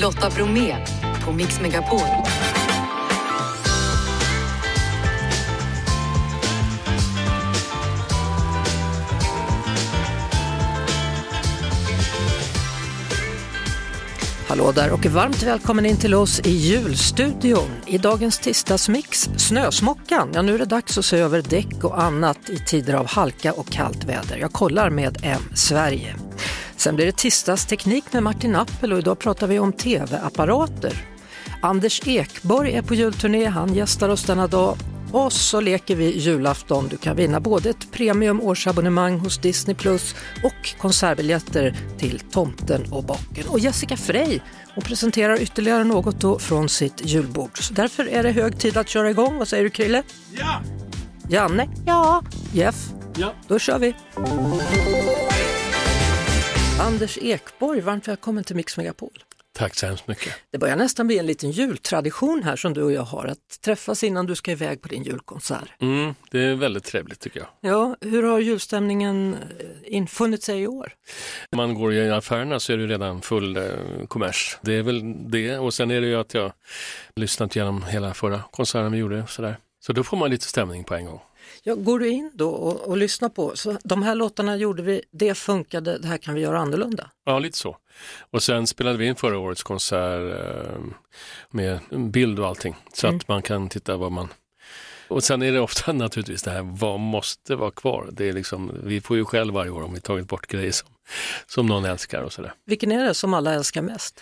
Lotta Bromé på Mix Megapol. Hallå där och varmt välkommen in till oss i julstudion. I dagens tisdagsmix, snösmockan. Ja, nu är det dags att se över däck och annat i tider av halka och kallt väder. Jag kollar med M Sverige. Sen blir det tisdagsteknik med Martin Appel och idag pratar vi om tv-apparater. Anders Ekborg är på julturné, han gästar oss denna dag och så leker vi julafton. Du kan vinna både ett premium årsabonnemang hos Disney Plus och konsertbiljetter till Tomten och bocken. Och Jessica Frey hon presenterar ytterligare något då från sitt julbord. Så därför är det hög tid att köra igång. Vad säger du Krille? Ja! Janne? Ja. Jeff? Ja. Då kör vi! Anders Ekborg, varmt välkommen till Mix Megapol. Tack så hemskt mycket. Det börjar nästan bli en liten jultradition här som du och jag har, att träffas innan du ska iväg på din julkonsert. Mm, det är väldigt trevligt tycker jag. Ja, hur har julstämningen eh, infunnit sig i år? Om man går i affärerna så är det redan full eh, kommers. Det är väl det och sen är det ju att jag lyssnat igenom hela förra konserten vi gjorde. Sådär. Så då får man lite stämning på en gång. Ja, går du in då och, och lyssnar på, så de här låtarna gjorde vi, det funkade, det här kan vi göra annorlunda. Ja, lite så. Och sen spelade vi in förra årets konsert eh, med bild och allting så Mm. att man kan titta vad man och sen är det ofta naturligtvis det här, vad måste vara kvar? Det är liksom, vi får ju själv varje år om vi tagit bort grejer som, som någon älskar och sådär. Vilken är det som alla älskar mest?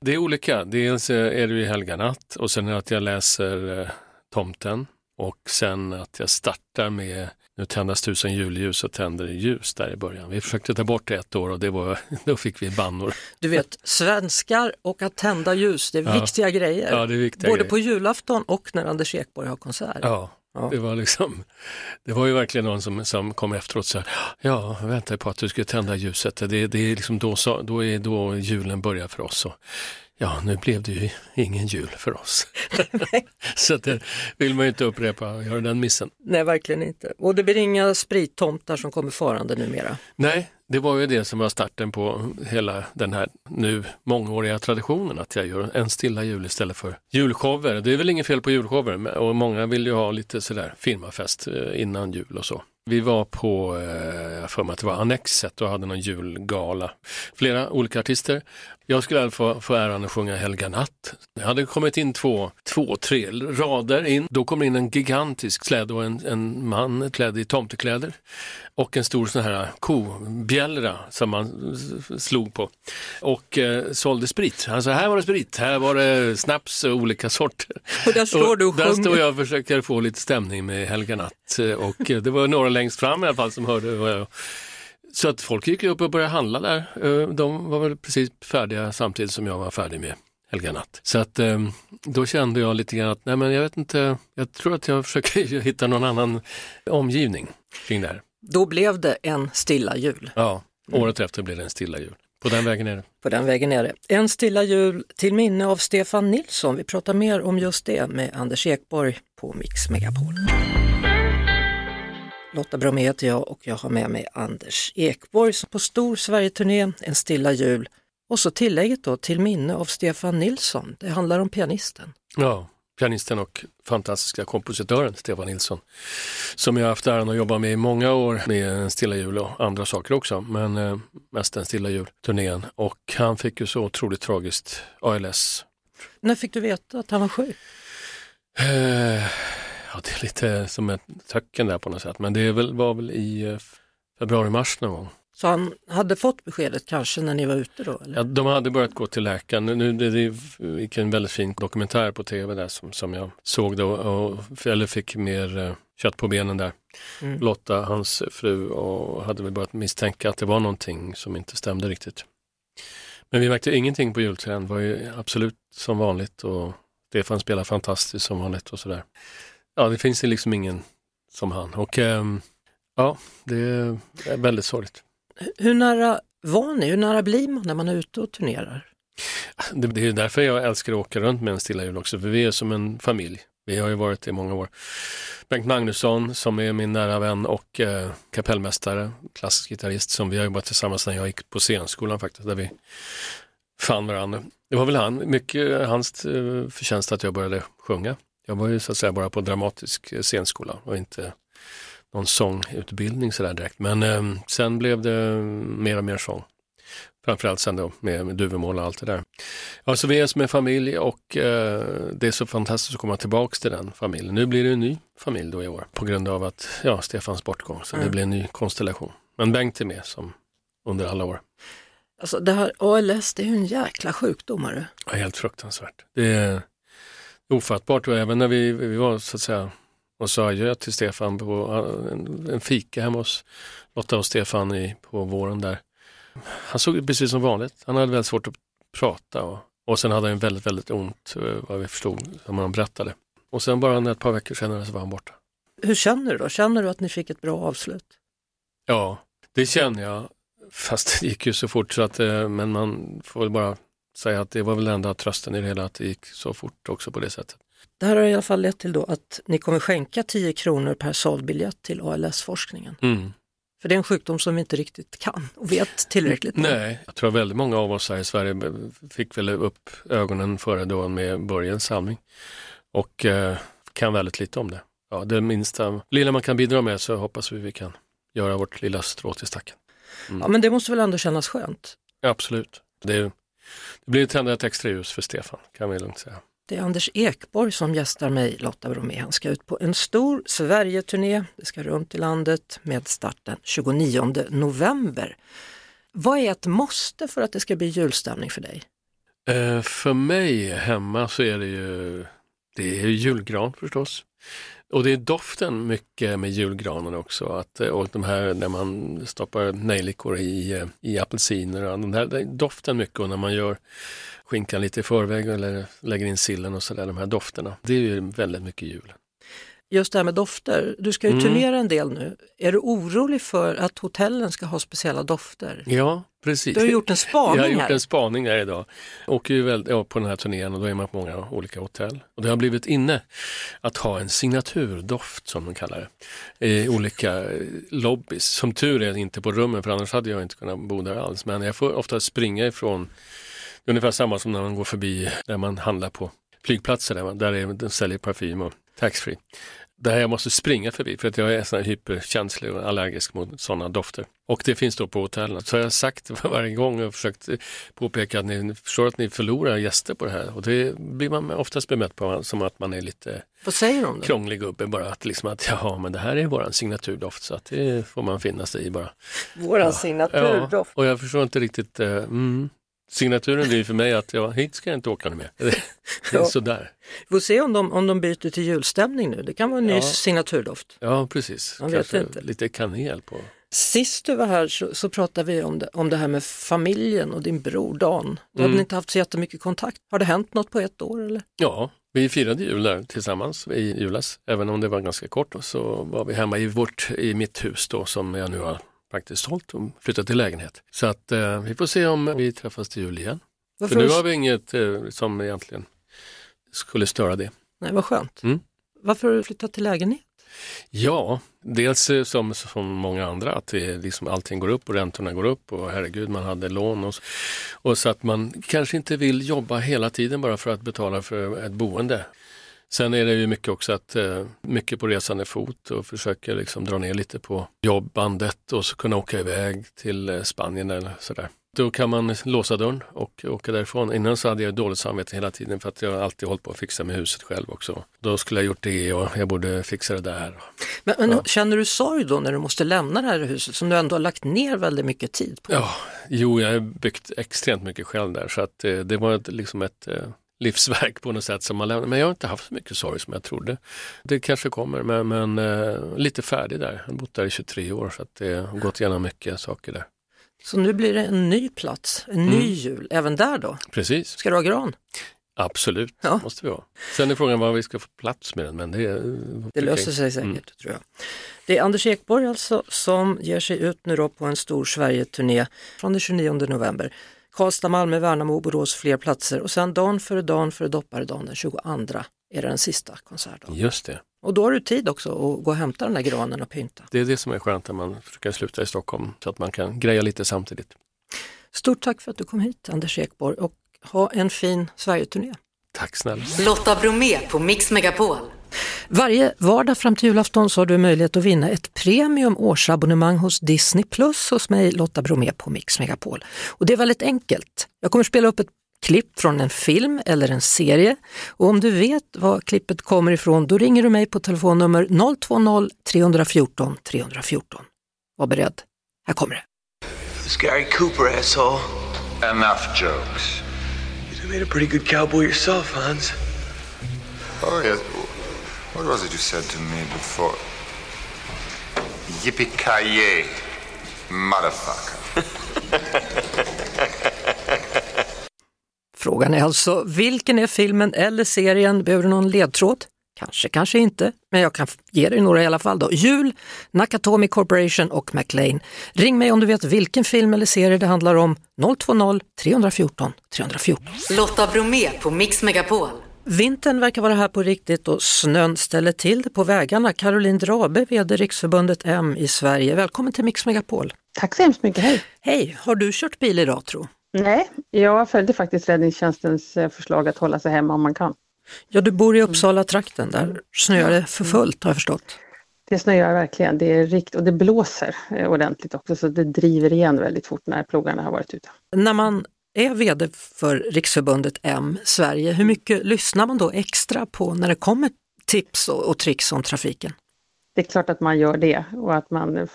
Det är olika. Dels är det ju Helga natt och sen är det att jag läser eh, Tomten och sen att jag startar med Nu tändas tusen julljus och tänder ljus där i början. Vi försökte ta bort det ett år och det var, då fick vi bannor. Du vet, svenskar och att tända ljus, det är Ja. viktiga grejer. Ja, det är viktiga Både grejer. på julafton och när Anders Ekborg har konsert. Ja, Ja. det var liksom, det var ju verkligen någon som, som kom efteråt och sa, ja, jag väntar på att du ska tända ljuset. Det, det är liksom då, så, då är då julen börjar för oss. Och, ja, nu blev det ju ingen jul för oss. så det vill man ju inte upprepa göra den missen. Nej, verkligen inte. Och det blir inga sprittomtar som kommer farande numera. Nej, det var ju det som var starten på hela den här nu mångåriga traditionen att jag gör en stilla jul istället för julshower. Det är väl inget fel på julshower och många vill ju ha lite sådär firmafest eh, innan jul och så. Vi var på, eh, jag har för mig att det var Annexet och hade någon julgala. Flera olika artister. Jag skulle alltså få, få äran att sjunga Helga natt. Det hade kommit in två, två, tre rader in. Då kom in en gigantisk släde och en, en man klädd i tomtekläder och en stor sån här kobjällra som man slog på och eh, sålde sprit. Sa här var det sprit, här var det snaps och olika sorter. Och där står du och där sjunger. står jag och försöker få lite stämning med Helga Natt och eh, det var några längst fram i alla fall som hörde vad jag så att folk gick upp och började handla där. Eh, De var väl precis färdiga samtidigt som jag var färdig med Helga Natt. Så att eh, då kände jag lite grann att, nej men jag vet inte, jag tror att jag försöker hitta någon annan omgivning kring det här. Då blev det en stilla jul. Ja, året efter blev det en stilla jul. På den vägen är det. På den vägen är det. En stilla jul till minne av Stefan Nilsson. Vi pratar mer om just det med Anders Ekborg på Mix Megapol. Lotta Bromé heter jag och jag har med mig Anders Ekborg som på stor Sverigeturné, En stilla jul. Och så tillägget då till minne av Stefan Nilsson. Det handlar om pianisten. Ja, pianisten och fantastiska kompositören Stefan Nilsson. Som jag har haft äran att jobba med i många år med en stilla jul och andra saker också. Men eh, mest en stilla jul-turnén. Och han fick ju så otroligt tragiskt ALS. När fick du veta att han var sjuk? Eh, ja, det är lite som ett töcken där på något sätt. Men det väl, var väl i eh, februari-mars någon gång. Så han hade fått beskedet kanske när ni var ute då? Eller? Ja, de hade börjat gå till läkaren. Nu, det, det gick en väldigt fin dokumentär på tv där som, som jag såg då, och, eller fick mer eh, kött på benen där. Mm. Lotta, hans fru, och hade väl börjat misstänka att det var någonting som inte stämde riktigt. Men vi märkte ingenting på julträden, det var ju absolut som vanligt och Stefan spelar fantastiskt som vanligt och sådär. Ja, det finns ju liksom ingen som han och ehm, ja, det är väldigt sorgligt. Hur nära var ni? Hur nära blir man när man är ute och turnerar? Det, det är därför jag älskar att åka runt med en stilla jul också, för vi är som en familj. Vi har ju varit i många år. Bengt Magnusson som är min nära vän och eh, kapellmästare, klassisk gitarrist som vi har jobbat tillsammans när jag gick på scenskolan faktiskt, där vi fann varandra. Det var väl han, mycket hans eh, förtjänst att jag började sjunga. Jag var ju så att säga bara på dramatisk eh, scenskola och inte någon sångutbildning sådär direkt. Men eh, sen blev det mer och mer sång. Framförallt sen då med, med duvemål och allt det där. Ja, så vi är som en familj och eh, det är så fantastiskt att komma tillbaks till den familjen. Nu blir det en ny familj då i år på grund av att, ja, Stefans bortgång. Så mm. det blir en ny konstellation. Men Bengt är med som under alla år. Alltså det här ALS, det är ju en jäkla sjukdom. Är det? Ja, helt fruktansvärt. Det är ofattbart och även när vi, vi var så att säga och sa adjö till Stefan på en, en fika hemma hos Lotta och Stefan i, på våren där. Han såg precis som vanligt. Han hade väldigt svårt att prata och, och sen hade han väldigt, väldigt ont eh, vad vi förstod, som han berättade. Och sen bara ett par veckor senare så var han borta. Hur känner du då? Känner du att ni fick ett bra avslut? Ja, det känner jag. Fast det gick ju så fort så att, eh, men man får väl bara säga att det var väl enda trösten i det hela att det gick så fort också på det sättet. Det här har i alla fall lett till då att ni kommer skänka 10 kronor per såld biljett till ALS-forskningen. Mm. För det är en sjukdom som vi inte riktigt kan och vet tillräckligt om. Nej, jag tror väldigt många av oss här i Sverige fick väl upp ögonen före då med Börjens samling och eh, kan väldigt lite om det. Ja, det minsta lilla man kan bidra med så hoppas vi vi kan göra vårt lilla strå till stacken. Mm. Ja, men det måste väl ändå kännas skönt? Ja, absolut. Det, det blir tända ett extra ljus för Stefan, kan vi lugnt säga. Det är Anders Ekborg som gästar mig, Lotta Bromé. Han ska ut på en stor Sverigeturné. Det ska runt i landet med start den 29 november. Vad är ett måste för att det ska bli julstämning för dig? Eh, för mig hemma så är det ju det är julgran förstås. Och det är doften mycket med julgranen också. Att, eh, och de här när man stoppar nejlikor i, eh, i apelsiner. Och den här doften mycket och när man gör skinkan lite i förväg eller lägger in sillen och sådär, de här dofterna. Det är ju väldigt mycket jul. Just det här med dofter, du ska ju mm. turnera en del nu. Är du orolig för att hotellen ska ha speciella dofter? Ja, precis. Du har gjort en spaning här. Jag har gjort här. en spaning här idag. Åker ju väl, ja, på den här turnén och då är man på många olika hotell. Och det har blivit inne att ha en signaturdoft som de kallar det. I olika lobbys. Som tur är inte på rummen för annars hade jag inte kunnat bo där alls. Men jag får ofta springa ifrån det är ungefär samma som när man går förbi där man handlar på flygplatser där, man, där är, de säljer parfym och taxfree. Där jag måste springa förbi för att jag är sån hyperkänslig och allergisk mot sådana dofter. Och det finns då på hotellen. Så jag har sagt varje gång och försökt påpeka att ni förstår att ni förlorar gäster på det här. Och det blir man oftast bemött på som att man är lite Vad säger de då? krånglig gubbe bara. Att liksom att ja men det här är våran signaturdoft så att det får man finna sig i bara. Våran ja. signaturdoft? Ja, och jag förstår inte riktigt, uh, mm, Signaturen blir för mig att ja, hit ska jag inte åka med. Ja. sådär. Vi får se om de, om de byter till julstämning nu. Det kan vara en ja. ny signaturdoft. Ja, precis. Man vet inte. lite kanel på. Sist du var här så, så pratade vi om det, om det här med familjen och din bror Dan. Du mm. hade inte haft så jättemycket kontakt. Har det hänt något på ett år eller? Ja, vi firade jul där tillsammans i julas. Även om det var ganska kort så var vi hemma i, vårt, i mitt hus då som jag nu har faktiskt sålt och flyttat till lägenhet. Så att eh, vi får se om vi träffas till jul igen. Varför För nu har vi inget eh, som egentligen skulle störa det. Nej, vad skönt. Mm. Varför har du flyttat till lägenhet? Ja, dels eh, som, som många andra att det liksom, allting går upp och räntorna går upp och herregud man hade lån och, och så att man kanske inte vill jobba hela tiden bara för att betala för ett boende. Sen är det ju mycket också att eh, mycket på resande fot och försöker liksom dra ner lite på jobbandet och så kunna åka iväg till eh, Spanien eller sådär. Då kan man låsa dörren och åka därifrån. Innan så hade jag dåligt samvete hela tiden för att jag alltid hållit på att fixa med huset själv också. Då skulle jag gjort det och jag borde fixa det där. Men, men ja. känner du sorg då när du måste lämna det här huset som du ändå har lagt ner väldigt mycket tid på? Ja, jo jag har byggt extremt mycket själv där så att eh, det var liksom ett livsverk på något sätt som man lämnar. Men jag har inte haft så mycket sorg som jag trodde. Det kanske kommer, men, men eh, lite färdig där. Jag har bott där i 23 år så att det har gått igenom mycket saker där. Så nu blir det en ny plats, en ny mm. jul, även där då? Precis. Ska du ha gran? Absolut, ja. måste vi ha. Sen är frågan vad vi ska få plats med den, men det... Det löser sig säkert, mm. tror jag. Det är Anders Ekborg alltså som ger sig ut nu då på en stor Sverige-turné från den 29 november. Karlstad, Malmö, Värnamo, Borås, fler platser och sen dagen före dagen före dopparedagen den 22 är det den sista konsertdagen. Just det. Och då har du tid också att gå och hämta den där granen och pynta. Det är det som är skönt när man försöker sluta i Stockholm så att man kan greja lite samtidigt. Stort tack för att du kom hit Anders Ekborg och Ha en fin Sverigeturné. Tack snälla. Lotta Bromé på Mix Megapol. Varje vardag fram till julafton så har du möjlighet att vinna ett premium årsabonnemang hos Disney Plus hos mig Lotta Bromé på Mix Megapol. Och det är väldigt enkelt. Jag kommer spela upp ett klipp från en film eller en serie och om du vet var klippet kommer ifrån då ringer du mig på telefonnummer 020 314 314. Var beredd, här kommer det. It's Gary Cooper, asshole. Enough jokes. You made a pretty good cowboy yourself, Hans. Oh, yes. What was it you said to me before? Yippee-ki-yay, motherfucker. Frågan är alltså, vilken är filmen eller serien? Behöver du någon ledtråd? Kanske, kanske inte, men jag kan ge dig några i alla fall. Då. Jul, Nakatomi Corporation och McLean. Ring mig om du vet vilken film eller serie det handlar om. 020 314 314. Lotta Bromé på Mix Megapol. Vintern verkar vara här på riktigt och snön ställer till det på vägarna. Caroline Drabe, VD Riksförbundet M i Sverige. Välkommen till Mix Megapol. Tack så hemskt mycket, hej! Hej, har du kört bil idag tro? Nej, jag följde faktiskt räddningstjänstens eh, förslag att hålla sig hemma om man kan. Ja, du bor i Uppsala-trakten, där snöar det för fullt har jag förstått. Det snöar verkligen, det är rikt och det blåser eh, ordentligt också så det driver igen väldigt fort när plogarna har varit ute. När man är VD för Riksförbundet M Sverige, hur mycket lyssnar man då extra på när det kommer tips och, och tricks om trafiken? Det är klart att man gör det och att, man,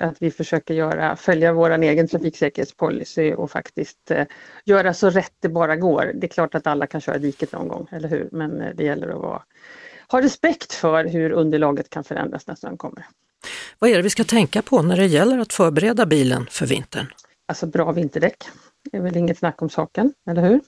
att vi försöker göra, följa vår egen trafiksäkerhetspolicy och faktiskt eh, göra så rätt det bara går. Det är klart att alla kan köra diket någon gång, eller hur? Men eh, det gäller att vara, ha respekt för hur underlaget kan förändras när snön kommer. Vad är det vi ska tänka på när det gäller att förbereda bilen för vintern? Alltså bra vinterdäck. Det är väl inget snack om saken, eller hur?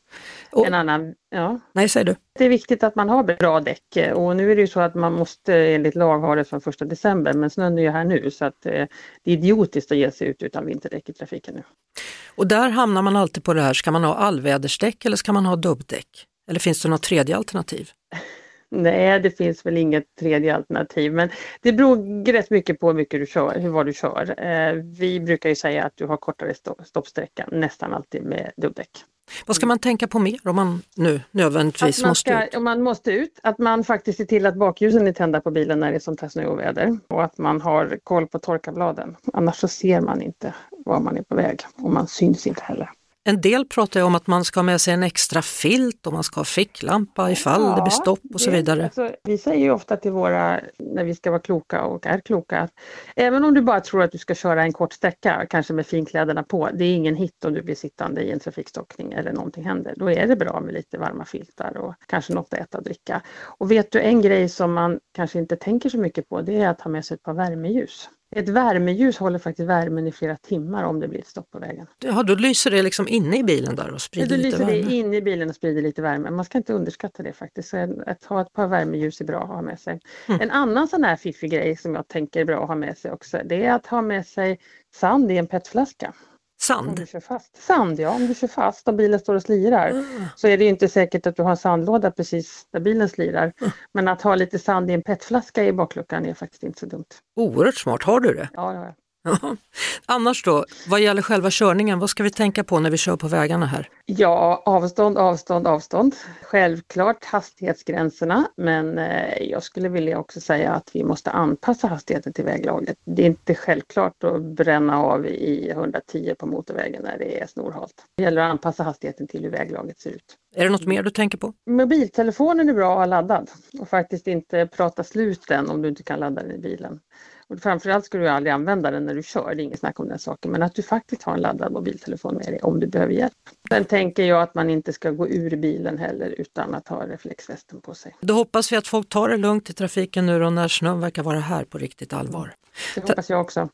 Och, en annan, ja. Nej, säger du. Det är viktigt att man har bra däck och nu är det ju så att man måste enligt lag ha det från 1 december men snön är ju här nu så att eh, det är idiotiskt att ge sig ut utan vinterdäck i trafiken nu. Och där hamnar man alltid på det här, ska man ha allvädersdäck eller ska man ha dubbdäck? Eller finns det något tredje alternativ? Nej, det finns väl inget tredje alternativ, men det beror rätt mycket på hur mycket du kör, hur vad du kör. Eh, vi brukar ju säga att du har kortare stoppsträcka nästan alltid med dubbdäck. Vad ska man tänka på mer om man nu nödvändigtvis man måste ska, ut? Om man måste ut, att man faktiskt ser till att bakljusen är tända på bilen när det är sånt här snöoväder och att man har koll på torkarbladen. Annars så ser man inte var man är på väg och man syns inte heller. En del pratar om att man ska ha med sig en extra filt och man ska ha ficklampa ifall ja, det blir stopp och så vidare. Alltså, vi säger ju ofta till våra, när vi ska vara kloka och är kloka, att även om du bara tror att du ska köra en kort sträcka, kanske med finkläderna på, det är ingen hit om du blir sittande i en trafikstockning eller någonting händer. Då är det bra med lite varma filtar och kanske något att äta och dricka. Och vet du en grej som man kanske inte tänker så mycket på, det är att ha med sig ett par värmeljus. Ett värmeljus håller faktiskt värmen i flera timmar om det blir ett stopp på vägen. Ja, då lyser det liksom inne i bilen där och sprider ja, lite värme? Då lyser det inne i bilen och sprider lite värme. Man ska inte underskatta det faktiskt. Så att ha ett par värmeljus är bra att ha med sig. Mm. En annan sån här fiffig grej som jag tänker är bra att ha med sig också, det är att ha med sig sand i en petflaska. Sand? Om du kör fast. Sand ja, om du kör fast och bilen står och slirar mm. så är det inte säkert att du har en sandlåda precis där bilen slirar. Mm. Men att ha lite sand i en petflaska i bakluckan är faktiskt inte så dumt. Oerhört smart, har du det? Ja, det har jag. Annars då, vad gäller själva körningen, vad ska vi tänka på när vi kör på vägarna här? Ja, avstånd, avstånd, avstånd. Självklart hastighetsgränserna, men eh, jag skulle vilja också säga att vi måste anpassa hastigheten till väglaget. Det är inte självklart att bränna av i 110 på motorvägen när det är snorhalt. Det gäller att anpassa hastigheten till hur väglaget ser ut. Är det något mer du tänker på? Mobiltelefonen är bra att ha laddad och faktiskt inte prata slut den om du inte kan ladda den i bilen. Och framförallt ska du aldrig använda den när du kör, det är inget snack om den saken, men att du faktiskt har en laddad mobiltelefon med dig om du behöver hjälp. Sen tänker jag att man inte ska gå ur bilen heller utan att ha reflexvästen på sig. Då hoppas vi att folk tar det lugnt i trafiken nu då när snön verkar vara här på riktigt allvar. Det hoppas jag också.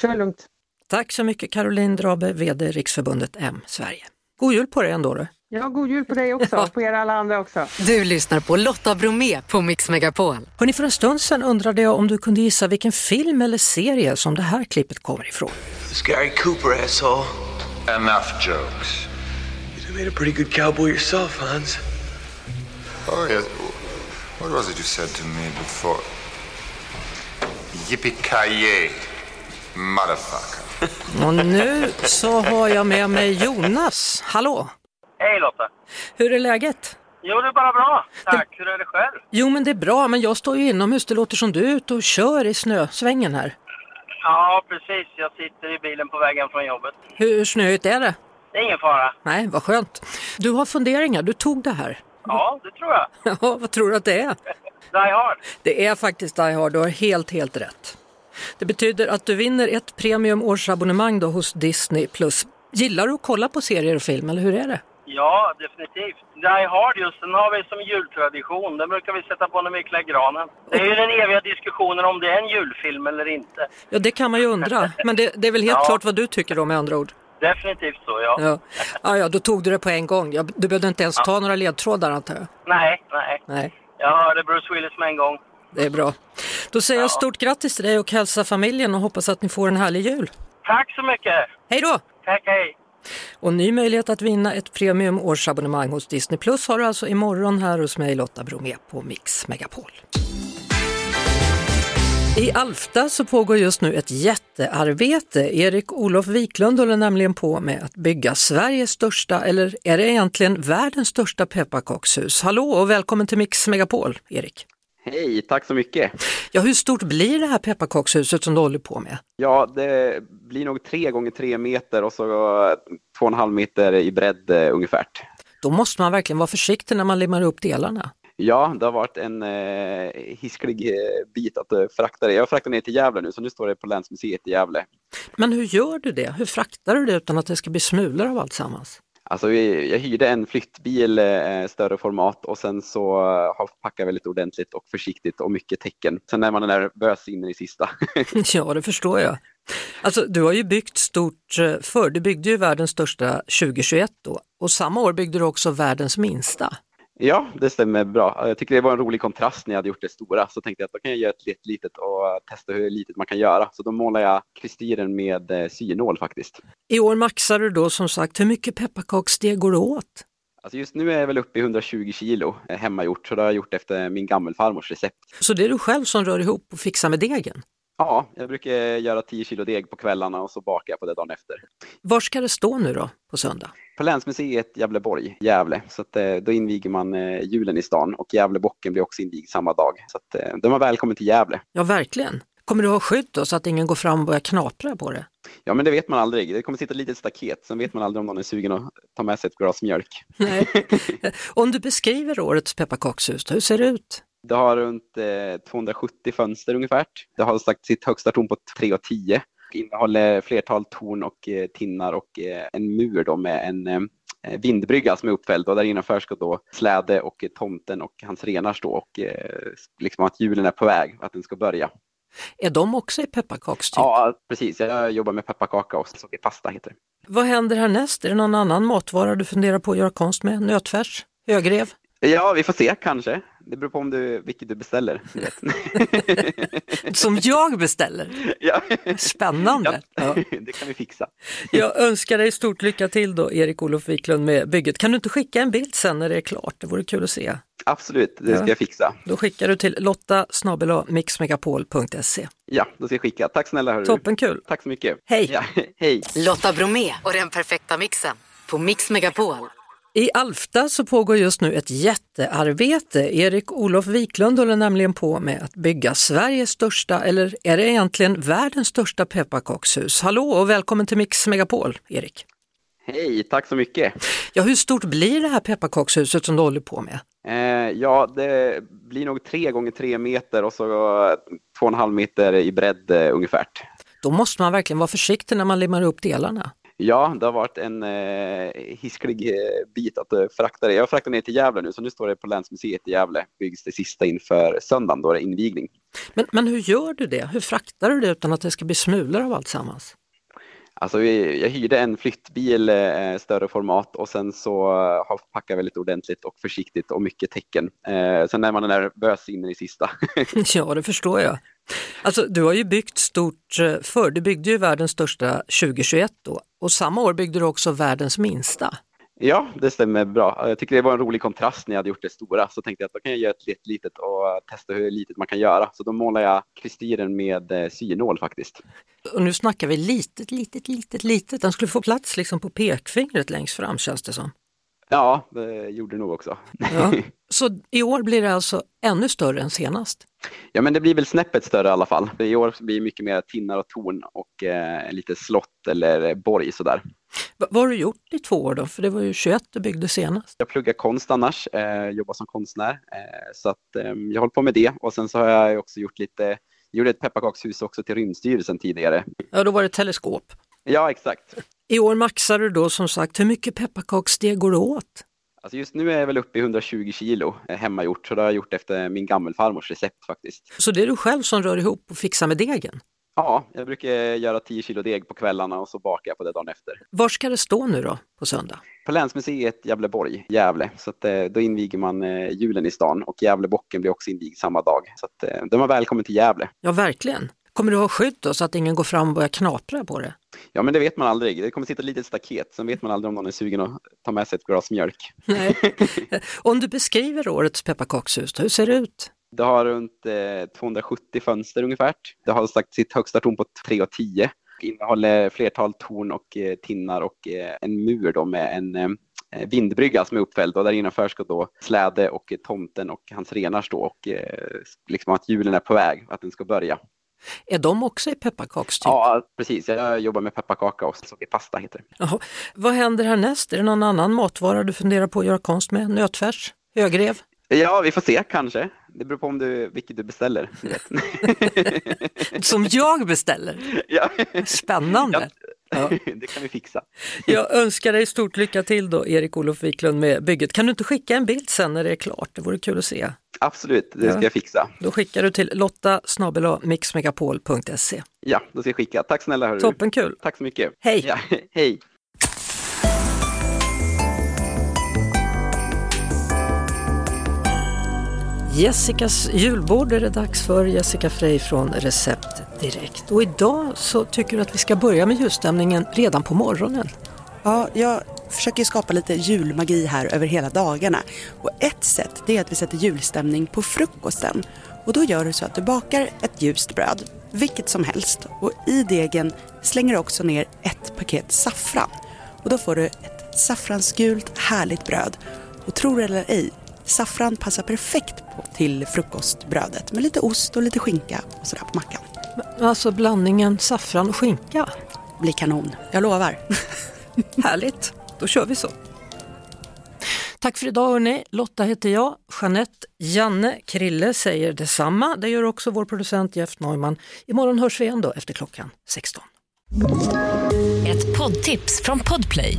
Kör lugnt! Tack så mycket Caroline Drabe, VD Riksförbundet M Sverige. God jul på dig ändå du! Ja, god jul på dig också, ja. på er alla andra också. Du lyssnar på Lotta Bromé på Mix Megapol. Hörrni, för en stund sedan undrade jag om du kunde gissa vilken film eller serie som det här klippet kommer ifrån. It's Gary Cooper, asshole. Enough jokes. You made a pretty good cowboy yourself, Hans. Oh, yes. What was it you said to me before? Yippee-ki-yay, motherfucker. Och nu så har jag med mig Jonas. Hallå! Hej Lotta! Hur är läget? Jo, det är bara bra. Tack. Hur är det själv? Jo men det är bra, men jag står ju inomhus. Det låter som du är ute och kör i snösvängen här. Ja, precis. Jag sitter i bilen på vägen från jobbet. Hur snöigt är det? Det är ingen fara. Nej, vad skönt. Du har funderingar, du tog det här. Ja, det tror jag. Ja, vad tror du att det är? Die Hard. Det är faktiskt Die Hard, du har helt, helt rätt. Det betyder att du vinner ett premium årsabonnemang då hos Disney+. Gillar du att kolla på serier och film, eller hur är det? Ja, definitivt. Die Hard just, den har vi som jultradition. Den brukar vi sätta på när vi klär granen. Det är ju den eviga diskussionen om det är en julfilm eller inte. Ja, det kan man ju undra. Men det, det är väl helt Ja. klart vad du tycker då med andra ord? Definitivt så, ja. Ja. Ja, ja, då tog du det på en gång. Ja, du behövde inte ens ta några ledtrådar antar jag? Nej, nej. Nej, Jag hörde Bruce Willis med en gång. det är bra. Då säger jag stort grattis till dig och hälsa familjen och hoppas att ni får en härlig jul. Tack så mycket! Hej då! Tack, hej! Och ny möjlighet att vinna ett premium årsabonnemang hos Disney Plus har du alltså imorgon här hos mig Lotta Bromé på Mix Megapol. I Alfta så pågår just nu ett jättearbete. Erik Olof Wiklund håller nämligen på med att bygga Sveriges största, eller är det egentligen världens största pepparkakshus? Hallå och välkommen till Mix Megapol, Erik. Hej, tack så mycket. Ja, hur stort blir det här pepparkakshuset som du håller på med? Ja, det blir nog tre gånger tre meter och så två och en halv meter i bredd eh, ungefär. Då måste man verkligen vara försiktig när man limmar upp delarna. Ja, det har varit en eh, hisklig eh, bit att eh, frakta det. Jag fraktar ner till Gävle nu, så nu står det på Länsmuseet i Gävle. Men hur gör du det? Hur fraktar du det utan att det ska bli smulor av alltsammans? Alltså, jag hyrde en flyttbil, eh, större format och sen så eh, har packat väldigt ordentligt och försiktigt och mycket tecken. Sen är man nervös in i det sista. Ja, det förstår jag. Alltså, du har ju byggt stort eh, förr. Du byggde ju världens största 2021 då och samma år byggde du också världens minsta. Ja, det stämmer bra. Jag tycker det var en rolig kontrast när jag hade gjort det stora. Så tänkte jag att då kan jag göra ett litet, litet och testa hur litet man kan göra. Så då målar jag kristyren med eh, synål faktiskt. I år maxar du då som sagt, hur mycket pepparkaksdeg går det åt? Alltså just nu är jag väl uppe i 120 kilo eh, hemmagjort, så det har jag gjort efter min gammelfarmors recept. Så det är du själv som rör ihop och fixar med degen? Ja, jag brukar göra 10 kilo deg på kvällarna och så bakar jag på det dagen efter. Var ska det stå nu då på söndag? På Länsmuseet Gävleborg, Gävle, så att, eh, då inviger man eh, julen i stan och Gävlebocken blir också invigd samma dag. Så att, eh, de är välkommen till Gävle. Ja, verkligen. Kommer du ha skydd då så att ingen går fram och börjar knapra på det? Ja, men det vet man aldrig. Det kommer sitta ett litet staket, sen vet man aldrig om någon är sugen att ta med sig ett glas mjölk. Nej. Om du beskriver årets pepparkakshus, hur ser det ut? Det har runt eh, 270 fönster ungefär. Det har sagt sitt högsta torn på 3,10. Innehåller flertal torn och eh, tinnar och eh, en mur då med en eh, vindbrygga som är uppfälld och där innanför ska då Släde och eh, tomten och hans renar stå och eh, liksom att julen är på väg, att den ska börja. Är de också i pepparkakstyp? Ja, precis. Jag jobbar med pepparkaka och sockerpasta heter det. Vad händer härnäst? Är det någon annan matvara du funderar på att göra konst med? Nötfärs? Högrev? Ja, vi får se kanske. Det beror på om du, vilket du beställer. Som jag beställer? ja. Spännande! Ja, det kan vi fixa. Jag önskar dig stort lycka till då, Erik Olof Wiklund med bygget. Kan du inte skicka en bild sen när det är klart? Det vore kul att se. Absolut, det ska Ja. jag fixa. Då skickar du till lotta mixmegapol.se. Ja, då ska jag skicka. Tack snälla hörru. Toppen kul! Tack så mycket. Hej. Ja, hej! Lotta Bromé och den perfekta mixen på Mix Megapol. I Alfta så pågår just nu ett jättearbete. Erik Olof Wiklund håller nämligen på med att bygga Sveriges största, eller är det egentligen världens största pepparkakshus? Hallå och välkommen till Mix Megapol, Erik. Hej, tack så mycket. Ja, hur stort blir det här pepparkakshuset som du håller på med? Eh, ja, det blir nog tre gånger tre meter och så två och en halv meter i bredd eh, ungefär. Då måste man verkligen vara försiktig när man limmar upp delarna. Ja, det har varit en eh, hisklig eh, bit att eh, frakta det. Jag fraktar ner till Gävle nu, så nu står det på Länsmuseet i Gävle. Byggs det sista inför söndagen, då det är invigning. Men, men hur gör du det? Hur fraktar du det utan att det ska bli smulor av alltsammans? Alltså, jag hyrde en flyttbil, eh, större format och sen så eh, har packat väldigt ordentligt och försiktigt och mycket tecken. Eh, sen är man nervös in i det sista. Ja, det förstår jag. Alltså, du har ju byggt stort eh, förr. Du byggde ju världens största 2021 då och samma år byggde du också världens minsta. Ja, det stämmer bra. Jag tycker det var en rolig kontrast när jag hade gjort det stora. Så tänkte jag att då kan jag göra ett litet, och testa hur litet man kan göra. Så då målar jag kristyren med eh, synål faktiskt. Och nu snackar vi litet, litet, litet, litet. Den skulle få plats liksom på pekfingret längst fram känns det som. Ja, det gjorde det nog också. Ja. Så i år blir det alltså ännu större än senast? Ja, men det blir väl snäppet större i alla fall. I år blir det mycket mer tinnar och torn och eh, lite slott eller borg sådär. Va- Vad har du gjort i två år då? För det var ju 21 du byggde senast. Jag pluggar konst annars, eh, jobbar som konstnär. Eh, så att, eh, jag håller på med det och sen så har jag också gjort lite, gjorde ett pepparkakshus också till Rymdstyrelsen tidigare. Ja, då var det teleskop. Ja, exakt. I år maxar du då som sagt, hur mycket pepparkaksdeg går det åt? Alltså just nu är jag väl uppe i 120 kilo eh, hemmagjort, så det har jag gjort efter min gammelfarmors recept faktiskt. Så det är du själv som rör ihop och fixar med degen? Ja, jag brukar göra 10 kilo deg på kvällarna och så bakar jag på det dagen efter. Var ska det stå nu då på söndag? På Länsmuseet Gävleborg, Gävle, så att, eh, då inviger man eh, julen i stan och Gävlebocken blir också invigd samma dag. Så att, de är välkommen till Gävle. Ja, verkligen. Kommer du ha skydd då så att ingen går fram och börjar knapra på det? Ja, men det vet man aldrig. Det kommer sitta ett litet staket, sen vet man aldrig om någon är sugen att ta med sig ett glas mjölk. Nej. Om du beskriver årets pepparkakshus, hur ser det ut? Det har runt eh, 270 fönster ungefär. Det har sagt sitt högsta torn på 3 och 10. Det innehåller flertal torn och eh, tinnar och eh, en mur då med en eh, vindbrygga som är uppfälld och där innanför ska då släde och eh, tomten och hans renar stå och eh, liksom att julen är på väg, att den ska börja. Är de också i pepparkakstyp? Ja, precis. Jag jobbar med pepparkaka och sockerpasta heter det. Jaha. Vad händer härnäst? Är det någon annan matvara du funderar på att göra konst med? Nötfärs? Högrev? Ja, vi får se kanske. Det beror på om du, vilket du beställer. Som jag beställer? ja. Spännande! Ja. Det kan vi fixa. Jag önskar dig stort lycka till då, Erik-Olof Wiklund med bygget. Kan du inte skicka en bild sen när det är klart? Det vore kul att se. Absolut, det ska Ja. jag fixa. Då skickar du till lotta mixmegapol.se. Ja, då ska jag skicka. Tack snälla hörru. Toppen kul! Tack så mycket. Hej. Ja, hej! Jessicas julbord är det dags för. Jessica Frey från Recept Direkt. Och idag så tycker du att vi ska börja med julstämningen redan på morgonen. Ja, jag försöker skapa lite julmagi här över hela dagarna. Och ett sätt det är att vi sätter julstämning på frukosten. Och då gör du så att du bakar ett ljust bröd, vilket som helst. Och i degen slänger du också ner ett paket saffran. Och då får du ett saffransgult härligt bröd. Och tror det eller ej, saffran passar perfekt på till frukostbrödet med lite ost och lite skinka och sådär på mackan. Alltså blandningen saffran och skinka. Blir kanon, jag lovar. Härligt, då kör vi så. Tack för idag hörni. Lotta heter jag. Jeanette, Janne, Krille säger detsamma. Det gör också vår producent Jeff Neumann. Imorgon hörs vi igen då efter klockan 16. Ett poddtips från Podplay.